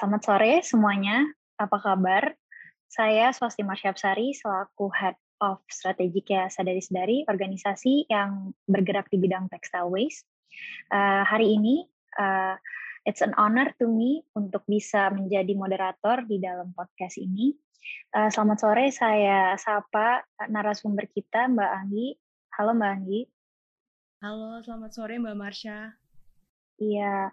Selamat sore semuanya, apa kabar? Saya Swasti Marsyapsari selaku Head of Strategic ya Sadari-Sedari, organisasi yang bergerak di bidang textile waste. Uh, hari ini, uh, it's an honor to me untuk bisa menjadi moderator di dalam podcast ini. Uh, selamat sore, saya sapa narasumber kita Mbak Anggi. Halo Mbak Anggi. Halo, selamat sore Mbak Marsha. Iya,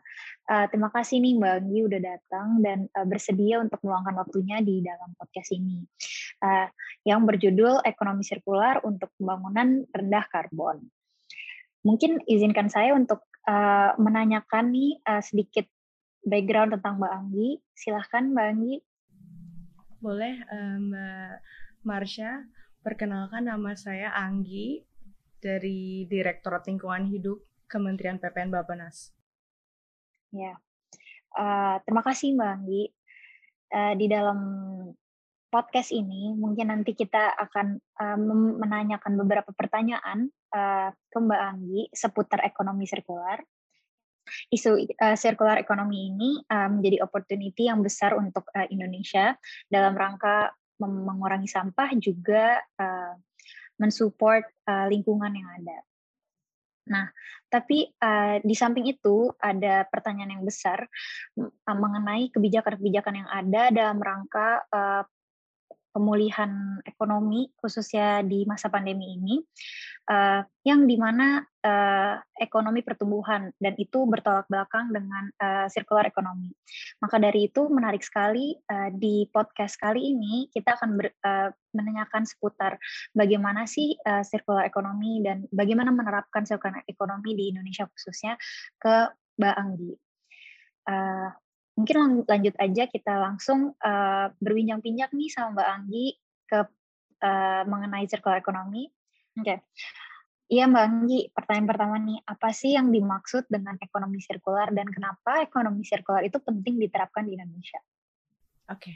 uh, terima kasih nih Mbak Anggi udah datang dan uh, bersedia untuk meluangkan waktunya di dalam podcast ini, uh, yang berjudul Ekonomi Sirkular untuk Pembangunan Rendah Karbon. Mungkin izinkan saya untuk uh, menanyakan nih uh, sedikit background tentang Mbak Anggi. Silahkan Mbak Anggi. Boleh Mbak Marsha, perkenalkan nama saya Anggi dari Direktorat Lingkungan Hidup Kementerian PPN Bapenas. Ya, uh, terima kasih Mbak Anggi. Uh, di dalam podcast ini mungkin nanti kita akan uh, menanyakan beberapa pertanyaan uh, ke Mbak Anggi seputar ekonomi sirkular. Isu uh, sirkular ekonomi ini uh, menjadi opportunity yang besar untuk uh, Indonesia dalam rangka mengurangi sampah juga uh, mensupport uh, lingkungan yang ada. Nah, tapi uh, di samping itu ada pertanyaan yang besar uh, mengenai kebijakan-kebijakan yang ada dalam rangka uh, pemulihan ekonomi khususnya di masa pandemi ini uh, yang di mana uh, ekonomi pertumbuhan dan itu bertolak belakang dengan uh, circular ekonomi. Maka dari itu menarik sekali uh, di podcast kali ini kita akan ber, uh, menanyakan seputar bagaimana sih uh, ekonomi dan bagaimana menerapkan circular ekonomi di Indonesia khususnya ke Mbak Anggi. Uh, mungkin lanjut aja kita langsung uh, berbincang-bincang nih sama Mbak Anggi ke uh, mengenai circular ekonomi. Oke. Okay. Iya Mbak Anggi, pertanyaan pertama nih, apa sih yang dimaksud dengan ekonomi sirkular dan kenapa ekonomi sirkular itu penting diterapkan di Indonesia? Oke, okay.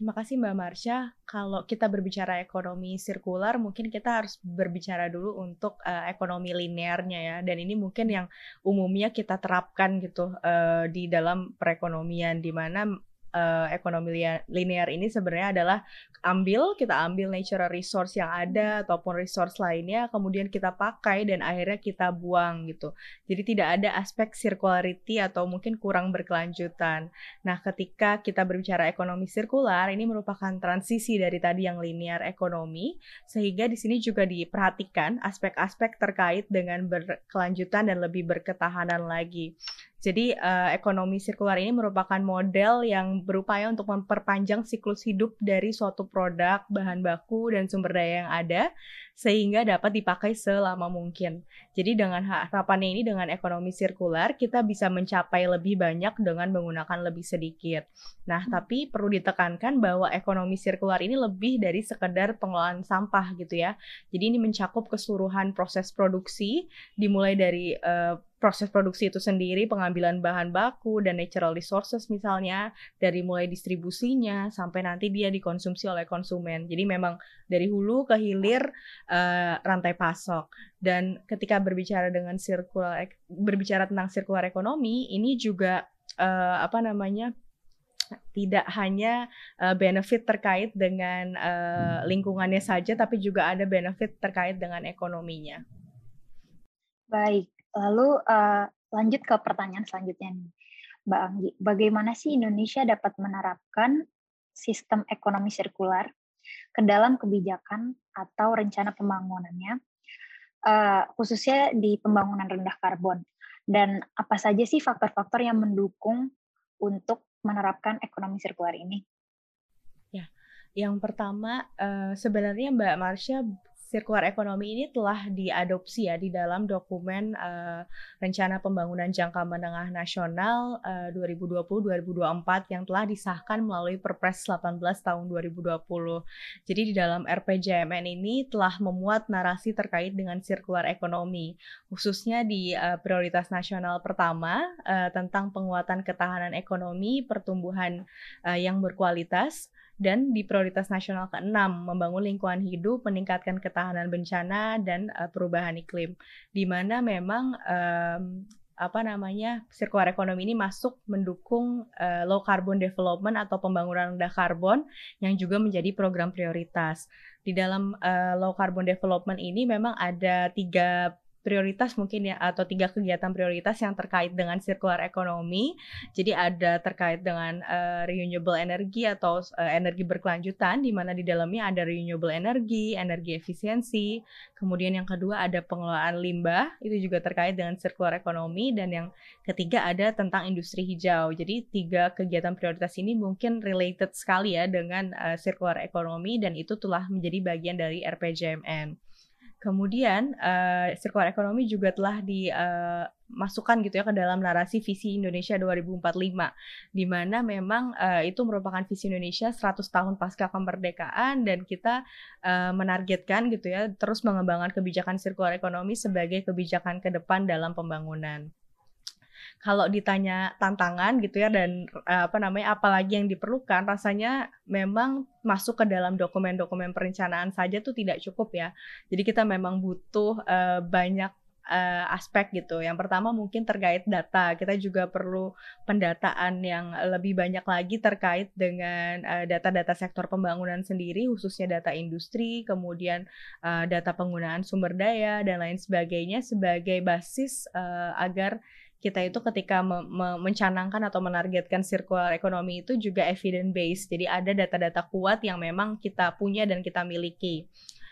Terima kasih Mbak Marsha. Kalau kita berbicara ekonomi sirkular, mungkin kita harus berbicara dulu untuk uh, ekonomi linearnya ya. Dan ini mungkin yang umumnya kita terapkan gitu uh, di dalam perekonomian, di mana uh, ekonomi linear ini sebenarnya adalah ambil kita ambil natural resource yang ada ataupun resource lainnya kemudian kita pakai dan akhirnya kita buang gitu. Jadi tidak ada aspek circularity atau mungkin kurang berkelanjutan. Nah, ketika kita berbicara ekonomi sirkular ini merupakan transisi dari tadi yang linear ekonomi sehingga di sini juga diperhatikan aspek-aspek terkait dengan berkelanjutan dan lebih berketahanan lagi. Jadi uh, ekonomi sirkular ini merupakan model yang berupaya untuk memperpanjang siklus hidup dari suatu produk, bahan baku, dan sumber daya yang ada sehingga dapat dipakai selama mungkin. Jadi dengan harapannya ini dengan ekonomi sirkular kita bisa mencapai lebih banyak dengan menggunakan lebih sedikit. Nah, hmm. tapi perlu ditekankan bahwa ekonomi sirkular ini lebih dari sekedar pengelolaan sampah gitu ya. Jadi ini mencakup keseluruhan proses produksi dimulai dari uh, proses produksi itu sendiri, pengambilan bahan baku dan natural resources misalnya, dari mulai distribusinya sampai nanti dia dikonsumsi oleh konsumen. Jadi memang dari hulu ke hilir uh, rantai pasok. Dan ketika berbicara dengan sirkular berbicara tentang sirkular ekonomi, ini juga uh, apa namanya? tidak hanya uh, benefit terkait dengan uh, lingkungannya saja, tapi juga ada benefit terkait dengan ekonominya. Baik, Lalu uh, lanjut ke pertanyaan selanjutnya nih, Mbak Anggi. Bagaimana sih Indonesia dapat menerapkan sistem ekonomi sirkular ke dalam kebijakan atau rencana pembangunannya, uh, khususnya di pembangunan rendah karbon? Dan apa saja sih faktor-faktor yang mendukung untuk menerapkan ekonomi sirkular ini? Ya, yang pertama uh, sebenarnya Mbak Marsha sirkular ekonomi ini telah diadopsi ya di dalam dokumen uh, rencana pembangunan jangka menengah nasional uh, 2020-2024 yang telah disahkan melalui Perpres 18 tahun 2020. Jadi di dalam RPJMN ini telah memuat narasi terkait dengan sirkular ekonomi, khususnya di uh, prioritas nasional pertama uh, tentang penguatan ketahanan ekonomi, pertumbuhan uh, yang berkualitas, dan di prioritas nasional ke-6 membangun lingkungan hidup, meningkatkan ketahanan bencana dan uh, perubahan iklim. Di mana memang um, apa namanya circular economy ini masuk mendukung uh, low carbon development atau pembangunan rendah karbon yang juga menjadi program prioritas. Di dalam uh, low carbon development ini memang ada tiga prioritas mungkin ya atau tiga kegiatan prioritas yang terkait dengan circular economy. Jadi ada terkait dengan uh, renewable energy atau uh, energi berkelanjutan di mana di dalamnya ada renewable energy, energi efisiensi. Kemudian yang kedua ada pengelolaan limbah, itu juga terkait dengan circular economy dan yang ketiga ada tentang industri hijau. Jadi tiga kegiatan prioritas ini mungkin related sekali ya dengan uh, circular economy dan itu telah menjadi bagian dari RPJMN. Kemudian uh, economy juga telah dimasukkan uh, gitu ya ke dalam narasi visi Indonesia 2045 di mana memang uh, itu merupakan visi Indonesia 100 tahun pasca kemerdekaan dan kita uh, menargetkan gitu ya terus mengembangkan kebijakan circular economy sebagai kebijakan ke depan dalam pembangunan kalau ditanya tantangan gitu ya dan uh, apa namanya apalagi yang diperlukan rasanya memang masuk ke dalam dokumen-dokumen perencanaan saja tuh tidak cukup ya. Jadi kita memang butuh uh, banyak uh, aspek gitu. Yang pertama mungkin terkait data. Kita juga perlu pendataan yang lebih banyak lagi terkait dengan data-data uh, sektor pembangunan sendiri, khususnya data industri, kemudian uh, data penggunaan sumber daya dan lain sebagainya sebagai basis uh, agar kita itu ketika me me mencanangkan atau menargetkan circular economy itu juga evidence based. Jadi ada data-data kuat yang memang kita punya dan kita miliki.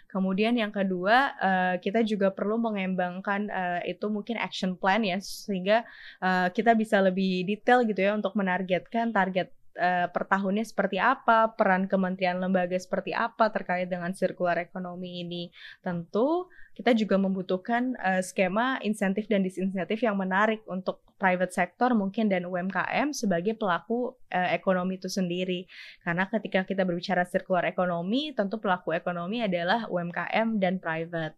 Kemudian yang kedua, uh, kita juga perlu mengembangkan uh, itu mungkin action plan ya, sehingga uh, kita bisa lebih detail gitu ya untuk menargetkan target uh, per tahunnya seperti apa, peran kementerian lembaga seperti apa terkait dengan circular economy ini. Tentu kita juga membutuhkan uh, skema insentif dan disinsentif yang menarik untuk private sector mungkin dan UMKM sebagai pelaku uh, ekonomi itu sendiri. Karena ketika kita berbicara circular ekonomi, tentu pelaku ekonomi adalah UMKM dan private.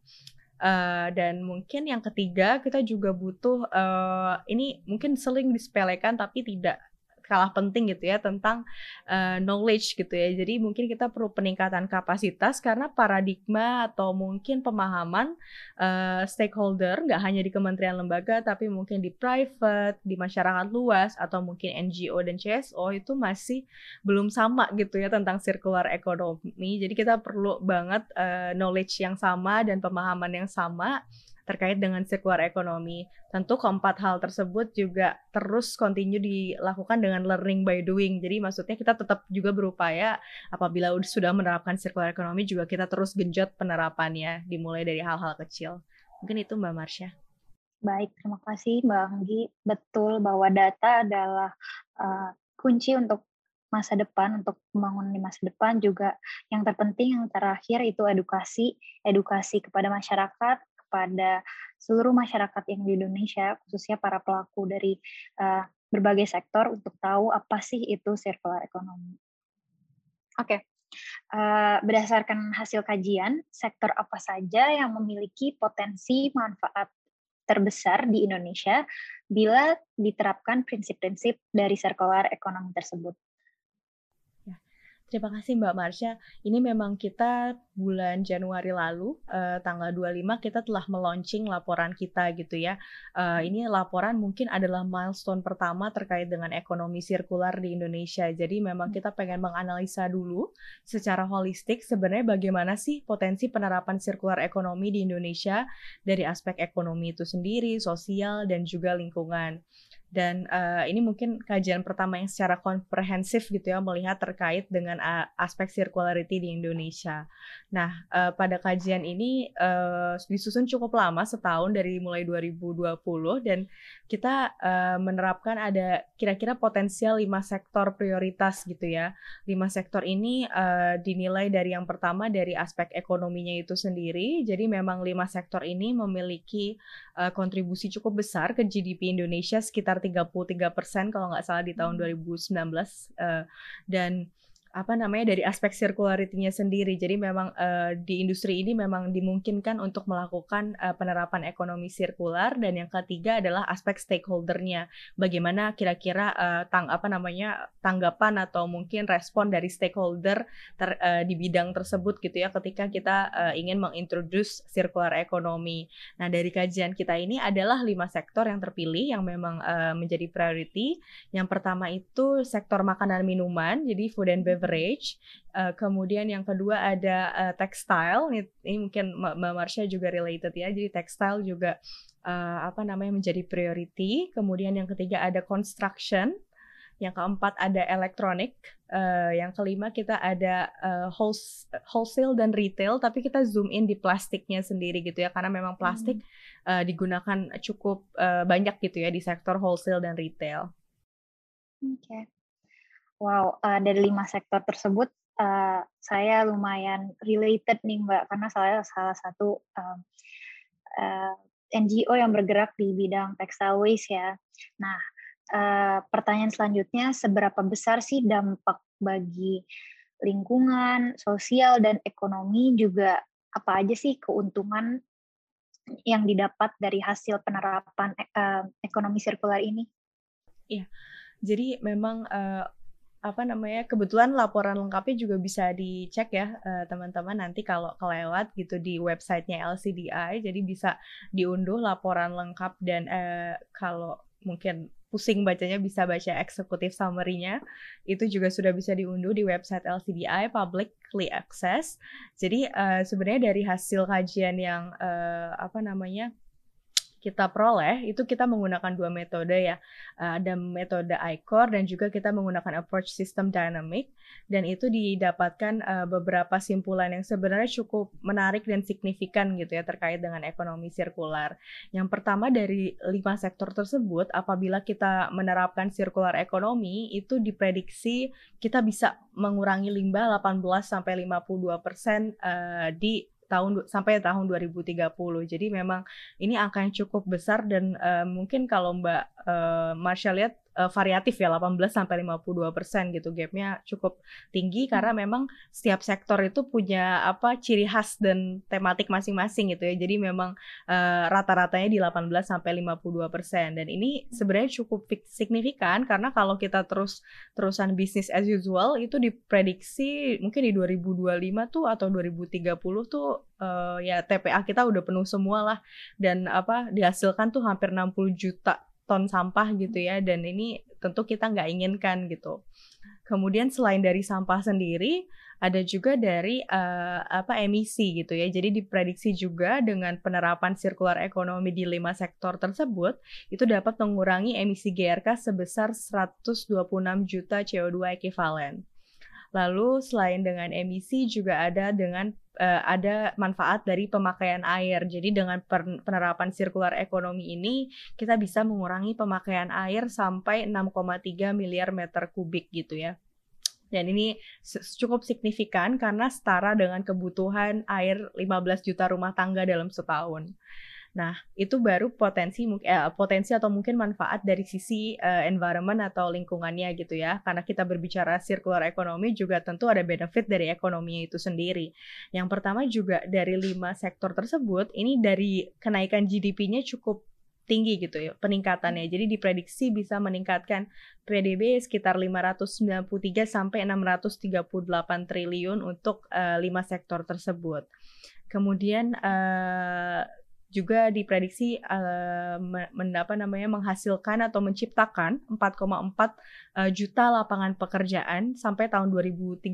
Uh, dan mungkin yang ketiga kita juga butuh uh, ini mungkin sering disepelekan tapi tidak kalah penting gitu ya tentang uh, knowledge gitu ya. Jadi mungkin kita perlu peningkatan kapasitas karena paradigma atau mungkin pemahaman uh, stakeholder nggak hanya di kementerian lembaga tapi mungkin di private, di masyarakat luas atau mungkin NGO dan CSO itu masih belum sama gitu ya tentang circular economy. Jadi kita perlu banget uh, knowledge yang sama dan pemahaman yang sama terkait dengan circular economy. Tentu keempat hal tersebut juga terus continue dilakukan dengan learning by doing. Jadi maksudnya kita tetap juga berupaya apabila sudah menerapkan circular economy juga kita terus genjot penerapannya dimulai dari hal-hal kecil. Mungkin itu Mbak Marsha. Baik, terima kasih Mbak Anggi. Betul bahwa data adalah uh, kunci untuk masa depan untuk membangun di masa depan juga yang terpenting yang terakhir itu edukasi edukasi kepada masyarakat kepada seluruh masyarakat yang di Indonesia, khususnya para pelaku dari uh, berbagai sektor untuk tahu apa sih itu circular economy. Oke, okay. uh, berdasarkan hasil kajian, sektor apa saja yang memiliki potensi manfaat terbesar di Indonesia bila diterapkan prinsip-prinsip dari circular economy tersebut. Terima kasih Mbak Marsha. Ini memang kita bulan Januari lalu, uh, tanggal 25 kita telah meluncing laporan kita gitu ya. Uh, ini laporan mungkin adalah milestone pertama terkait dengan ekonomi sirkular di Indonesia. Jadi memang hmm. kita pengen menganalisa dulu secara holistik sebenarnya bagaimana sih potensi penerapan sirkular ekonomi di Indonesia dari aspek ekonomi itu sendiri, sosial, dan juga lingkungan. Dan uh, ini mungkin kajian pertama yang secara komprehensif gitu ya melihat terkait dengan uh, aspek circularity di Indonesia. Nah, uh, pada kajian ini uh, disusun cukup lama setahun dari mulai 2020 dan kita uh, menerapkan ada kira-kira potensial lima sektor prioritas gitu ya. Lima sektor ini uh, dinilai dari yang pertama dari aspek ekonominya itu sendiri. Jadi memang lima sektor ini memiliki uh, kontribusi cukup besar ke GDP Indonesia sekitar 33% kalau nggak salah di tahun 2019 uh, hmm. dan apa namanya dari aspek circularity-nya sendiri. Jadi memang uh, di industri ini memang dimungkinkan untuk melakukan uh, penerapan ekonomi sirkular dan yang ketiga adalah aspek stakeholder-nya. Bagaimana kira-kira uh, tang apa namanya tanggapan atau mungkin respon dari stakeholder ter, uh, di bidang tersebut gitu ya ketika kita uh, ingin mengintroduce circular economy. Nah, dari kajian kita ini adalah lima sektor yang terpilih yang memang uh, menjadi priority. Yang pertama itu sektor makanan minuman, jadi food and beverage beverage. Uh, kemudian yang kedua ada uh, textile. Ini, ini mungkin Mbak Marsha juga related ya. Jadi textile juga uh, apa namanya menjadi priority. Kemudian yang ketiga ada construction. Yang keempat ada elektronik. Uh, yang kelima kita ada uh, wholesale dan retail. Tapi kita zoom in di plastiknya sendiri gitu ya. Karena memang plastik hmm. uh, digunakan cukup uh, banyak gitu ya di sektor wholesale dan retail. Oke. Okay. Wow, uh, dari lima sektor tersebut uh, saya lumayan related nih Mbak, karena saya salah satu uh, uh, NGO yang bergerak di bidang textile waste ya. Nah, uh, pertanyaan selanjutnya, seberapa besar sih dampak bagi lingkungan, sosial, dan ekonomi juga apa aja sih keuntungan yang didapat dari hasil penerapan uh, ekonomi sirkular ini? Iya, jadi memang uh, apa namanya kebetulan laporan lengkapnya juga bisa dicek ya uh, teman-teman nanti kalau kelewat gitu di websitenya LCDI jadi bisa diunduh laporan lengkap dan uh, kalau mungkin pusing bacanya bisa baca eksekutif summary-nya. Itu juga sudah bisa diunduh di website LCDI publicly access jadi uh, sebenarnya dari hasil kajian yang uh, apa namanya kita peroleh itu kita menggunakan dua metode ya. Uh, ada metode ICOR dan juga kita menggunakan approach system dynamic dan itu didapatkan uh, beberapa simpulan yang sebenarnya cukup menarik dan signifikan gitu ya terkait dengan ekonomi sirkular. Yang pertama dari lima sektor tersebut apabila kita menerapkan sirkular ekonomi itu diprediksi kita bisa mengurangi limbah 18 sampai 52 persen uh, di tahun sampai tahun 2030. Jadi memang ini angka yang cukup besar dan uh, mungkin kalau Mbak uh, Marsha lihat uh, variatif ya 18 sampai 52 persen gitu. Gapnya cukup tinggi hmm. karena memang setiap sektor itu punya apa ciri khas dan tematik masing-masing gitu ya. Jadi memang uh, rata-ratanya di 18 sampai 52 persen. Dan ini sebenarnya cukup signifikan karena kalau kita terus terusan bisnis as usual itu diprediksi mungkin di 2025 tuh atau 2030 tuh uh, ya TPA kita udah penuh semua lah. Dan apa dihasilkan tuh hampir 60 juta ton sampah gitu ya dan ini tentu kita nggak inginkan gitu. Kemudian selain dari sampah sendiri ada juga dari uh, apa emisi gitu ya. Jadi diprediksi juga dengan penerapan sirkular ekonomi di lima sektor tersebut itu dapat mengurangi emisi GRK sebesar 126 juta CO2 ekivalen. Lalu selain dengan emisi juga ada dengan uh, ada manfaat dari pemakaian air. Jadi dengan penerapan sirkular ekonomi ini kita bisa mengurangi pemakaian air sampai 6,3 miliar meter kubik gitu ya. Dan ini cukup signifikan karena setara dengan kebutuhan air 15 juta rumah tangga dalam setahun. Nah, itu baru potensi eh, potensi atau mungkin manfaat dari sisi uh, environment atau lingkungannya gitu ya. Karena kita berbicara circular economy juga tentu ada benefit dari ekonomi itu sendiri. Yang pertama juga dari lima sektor tersebut, ini dari kenaikan GDP-nya cukup tinggi gitu ya peningkatannya. Jadi diprediksi bisa meningkatkan PDB sekitar 593 sampai 638 triliun untuk uh, lima sektor tersebut. Kemudian uh, juga diprediksi uh, mendapat namanya menghasilkan atau menciptakan 4,4 uh, juta lapangan pekerjaan sampai tahun 2030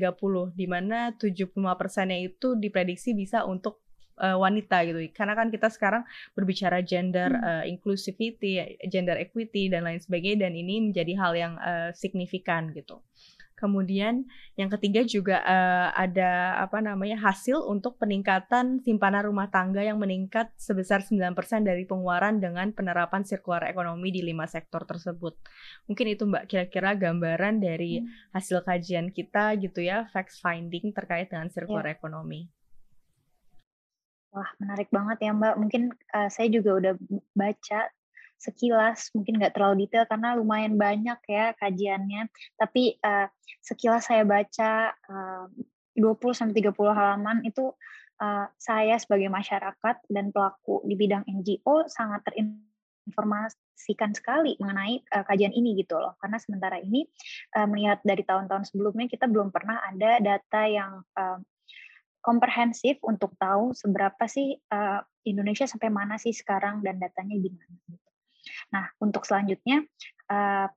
di mana 75 persennya itu diprediksi bisa untuk uh, wanita gitu karena kan kita sekarang berbicara gender hmm. uh, inclusivity, gender equity dan lain sebagainya dan ini menjadi hal yang uh, signifikan gitu. Kemudian yang ketiga juga uh, ada apa namanya hasil untuk peningkatan simpanan rumah tangga yang meningkat sebesar 9% dari pengeluaran dengan penerapan sirkular ekonomi di lima sektor tersebut. Mungkin itu Mbak kira-kira gambaran dari hmm. hasil kajian kita gitu ya, facts finding terkait dengan sirkular yeah. ekonomi. Wah, menarik banget ya Mbak. Mungkin uh, saya juga udah baca sekilas, mungkin nggak terlalu detail karena lumayan banyak ya kajiannya. Tapi uh, sekilas saya baca uh, 20 sampai 30 halaman itu uh, saya sebagai masyarakat dan pelaku di bidang NGO sangat terinformasikan sekali mengenai uh, kajian ini gitu loh. Karena sementara ini uh, melihat dari tahun-tahun sebelumnya kita belum pernah ada data yang uh, komprehensif untuk tahu seberapa sih uh, Indonesia sampai mana sih sekarang dan datanya gimana. Gitu. Nah, untuk selanjutnya uh,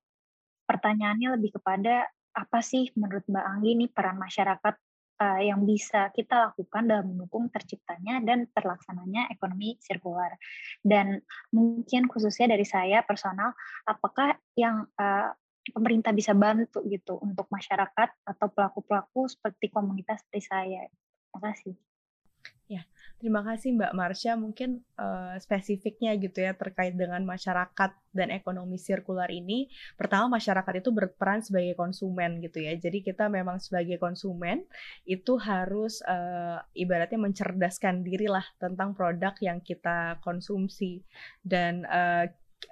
pertanyaannya lebih kepada apa sih menurut Mbak Anggi nih peran masyarakat uh, yang bisa kita lakukan dalam mendukung terciptanya dan terlaksananya ekonomi sirkular. Dan mungkin khususnya dari saya personal, apakah yang uh, pemerintah bisa bantu gitu untuk masyarakat atau pelaku-pelaku seperti komunitas seperti saya. Terima kasih. Terima kasih Mbak Marsha. Mungkin uh, spesifiknya gitu ya terkait dengan masyarakat dan ekonomi sirkular ini. Pertama masyarakat itu berperan sebagai konsumen gitu ya. Jadi kita memang sebagai konsumen itu harus uh, ibaratnya mencerdaskan diri lah tentang produk yang kita konsumsi dan uh,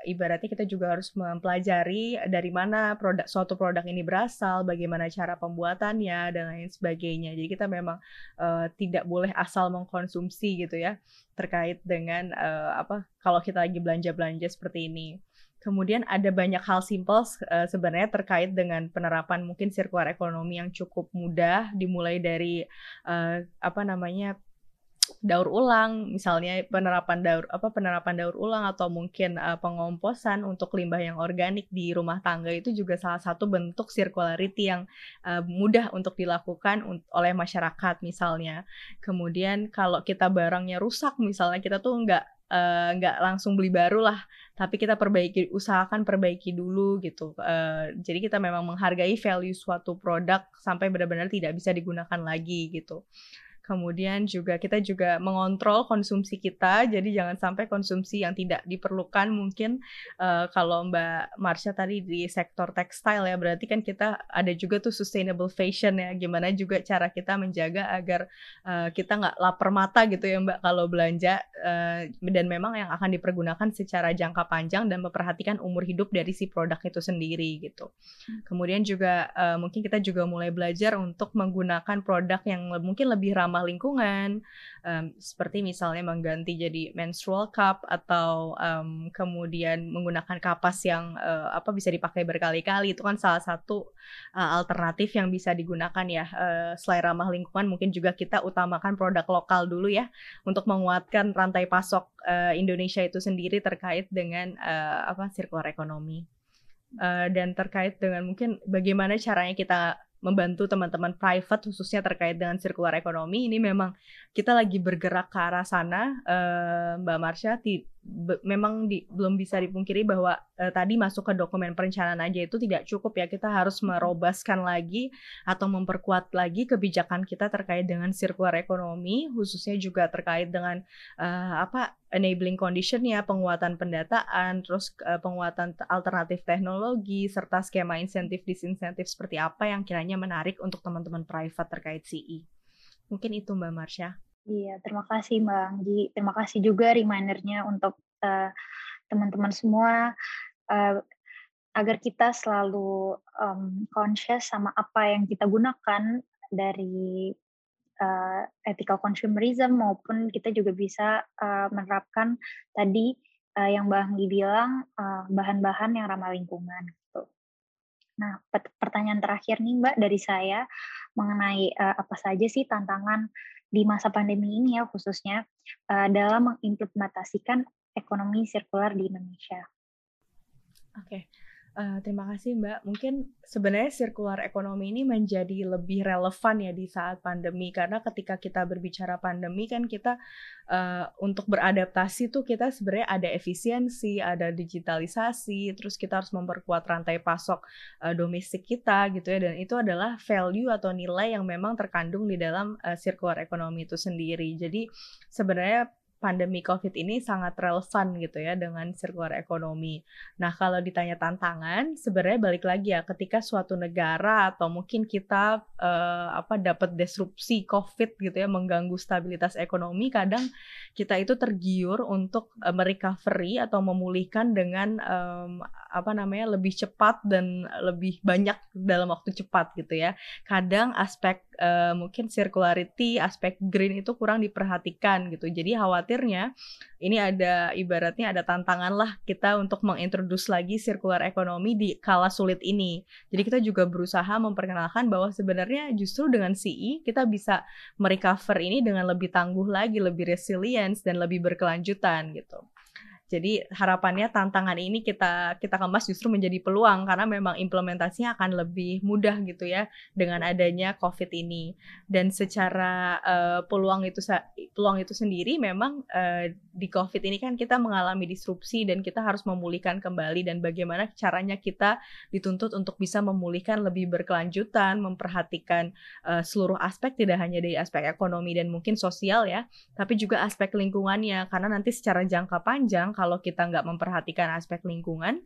ibaratnya kita juga harus mempelajari dari mana produk suatu produk ini berasal, bagaimana cara pembuatannya dan lain sebagainya. Jadi kita memang uh, tidak boleh asal mengkonsumsi gitu ya terkait dengan uh, apa kalau kita lagi belanja-belanja seperti ini. Kemudian ada banyak hal simpel uh, sebenarnya terkait dengan penerapan mungkin sirkular ekonomi yang cukup mudah dimulai dari uh, apa namanya daur ulang, misalnya penerapan daur apa penerapan daur ulang atau mungkin uh, pengomposan untuk limbah yang organik di rumah tangga itu juga salah satu bentuk circularity yang uh, mudah untuk dilakukan oleh masyarakat misalnya. Kemudian kalau kita barangnya rusak misalnya kita tuh nggak uh, nggak langsung beli baru lah, tapi kita perbaiki, usahakan perbaiki dulu gitu. Uh, jadi kita memang menghargai value suatu produk sampai benar-benar tidak bisa digunakan lagi gitu. Kemudian juga kita juga mengontrol konsumsi kita, jadi jangan sampai konsumsi yang tidak diperlukan mungkin uh, kalau Mbak Marsha tadi di sektor tekstil ya, berarti kan kita ada juga tuh sustainable fashion ya, gimana juga cara kita menjaga agar uh, kita nggak lapar mata gitu ya Mbak kalau belanja uh, dan memang yang akan dipergunakan secara jangka panjang dan memperhatikan umur hidup dari si produk itu sendiri gitu. Hmm. Kemudian juga uh, mungkin kita juga mulai belajar untuk menggunakan produk yang mungkin lebih ramah ramah lingkungan, um, seperti misalnya mengganti jadi menstrual cup atau um, kemudian menggunakan kapas yang uh, apa bisa dipakai berkali-kali itu kan salah satu uh, alternatif yang bisa digunakan ya. Uh, selain ramah lingkungan, mungkin juga kita utamakan produk lokal dulu ya untuk menguatkan rantai pasok uh, Indonesia itu sendiri terkait dengan uh, apa sirkular ekonomi. Uh, dan terkait dengan mungkin bagaimana caranya kita membantu teman-teman private khususnya terkait dengan sirkular ekonomi. Ini memang kita lagi bergerak ke arah sana uh, Mbak Marsha be, memang di, belum bisa dipungkiri bahwa uh, tadi masuk ke dokumen perencanaan aja itu tidak cukup ya kita harus merobaskan lagi atau memperkuat lagi kebijakan kita terkait dengan sirkular ekonomi khususnya juga terkait dengan uh, apa enabling condition ya penguatan pendataan terus uh, penguatan alternatif teknologi serta skema insentif disinsentif seperti apa yang kiranya menarik untuk teman-teman private terkait CE mungkin itu Mbak Marsha. Iya, terima kasih Mbak Anggi. Terima kasih juga remindernya untuk uh, teman-teman semua uh, agar kita selalu um, conscious sama apa yang kita gunakan dari uh, ethical consumerism maupun kita juga bisa uh, menerapkan tadi uh, yang Mbak Anggi bilang bahan-bahan uh, yang ramah lingkungan. Gitu. Nah, pertanyaan terakhir nih Mbak dari saya mengenai uh, apa saja sih tantangan di masa pandemi ini ya khususnya uh, dalam mengimplementasikan ekonomi sirkular di Indonesia. Oke. Okay. Uh, terima kasih Mbak. Mungkin sebenarnya sirkular ekonomi ini menjadi lebih relevan ya di saat pandemi karena ketika kita berbicara pandemi kan kita uh, untuk beradaptasi tuh kita sebenarnya ada efisiensi, ada digitalisasi, terus kita harus memperkuat rantai pasok uh, domestik kita gitu ya dan itu adalah value atau nilai yang memang terkandung di dalam uh, ekonomi itu sendiri. Jadi sebenarnya pandemi COVID ini sangat relevan gitu ya dengan circular economy. Nah, kalau ditanya tantangan, sebenarnya balik lagi ya ketika suatu negara atau mungkin kita uh, apa dapat disrupsi COVID gitu ya mengganggu stabilitas ekonomi, kadang kita itu tergiur untuk uh, merecovery atau memulihkan dengan um, apa namanya lebih cepat dan lebih banyak dalam waktu cepat gitu ya. Kadang aspek uh, mungkin circularity, aspek green itu kurang diperhatikan gitu. Jadi khawatirnya ini ada ibaratnya ada tantangan lah kita untuk mengintroduce lagi circular economy di kala sulit ini. Jadi kita juga berusaha memperkenalkan bahwa sebenarnya justru dengan CE kita bisa merecover ini dengan lebih tangguh lagi, lebih resilience dan lebih berkelanjutan gitu. Jadi harapannya tantangan ini kita kita kemas justru menjadi peluang karena memang implementasinya akan lebih mudah gitu ya dengan adanya COVID ini. Dan secara uh, peluang itu peluang itu sendiri memang uh, di COVID ini kan kita mengalami disrupsi dan kita harus memulihkan kembali dan bagaimana caranya kita dituntut untuk bisa memulihkan lebih berkelanjutan, memperhatikan uh, seluruh aspek tidak hanya dari aspek ekonomi dan mungkin sosial ya, tapi juga aspek lingkungannya karena nanti secara jangka panjang kalau kita nggak memperhatikan aspek lingkungan,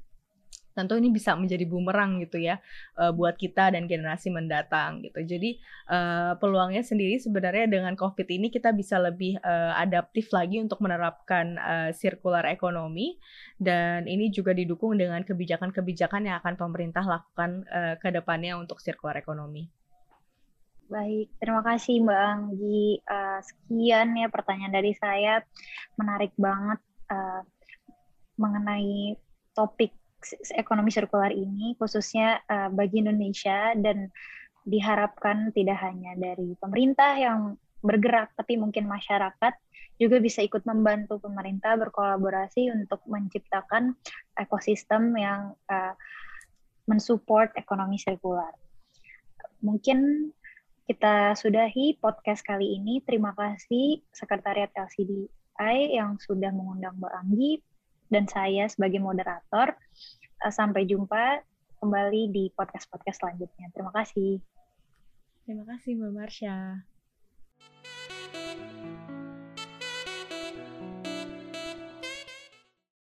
tentu ini bisa menjadi bumerang gitu ya uh, buat kita dan generasi mendatang gitu. Jadi uh, peluangnya sendiri sebenarnya dengan COVID ini kita bisa lebih uh, adaptif lagi untuk menerapkan circular economy dan ini juga didukung dengan kebijakan-kebijakan yang akan pemerintah lakukan ke depannya untuk circular economy. Baik, terima kasih Mbak Anggi. Sekian ya pertanyaan dari saya, menarik banget. Mengenai topik ekonomi sirkular ini khususnya uh, bagi Indonesia dan diharapkan tidak hanya dari pemerintah yang bergerak tapi mungkin masyarakat juga bisa ikut membantu pemerintah berkolaborasi untuk menciptakan ekosistem yang uh, mensupport ekonomi sirkular. Mungkin kita sudahi podcast kali ini. Terima kasih Sekretariat LCDI yang sudah mengundang Mbak Anggi dan saya sebagai moderator. Eh, sampai jumpa kembali di podcast-podcast selanjutnya. Terima kasih. Terima kasih Mbak Marsha.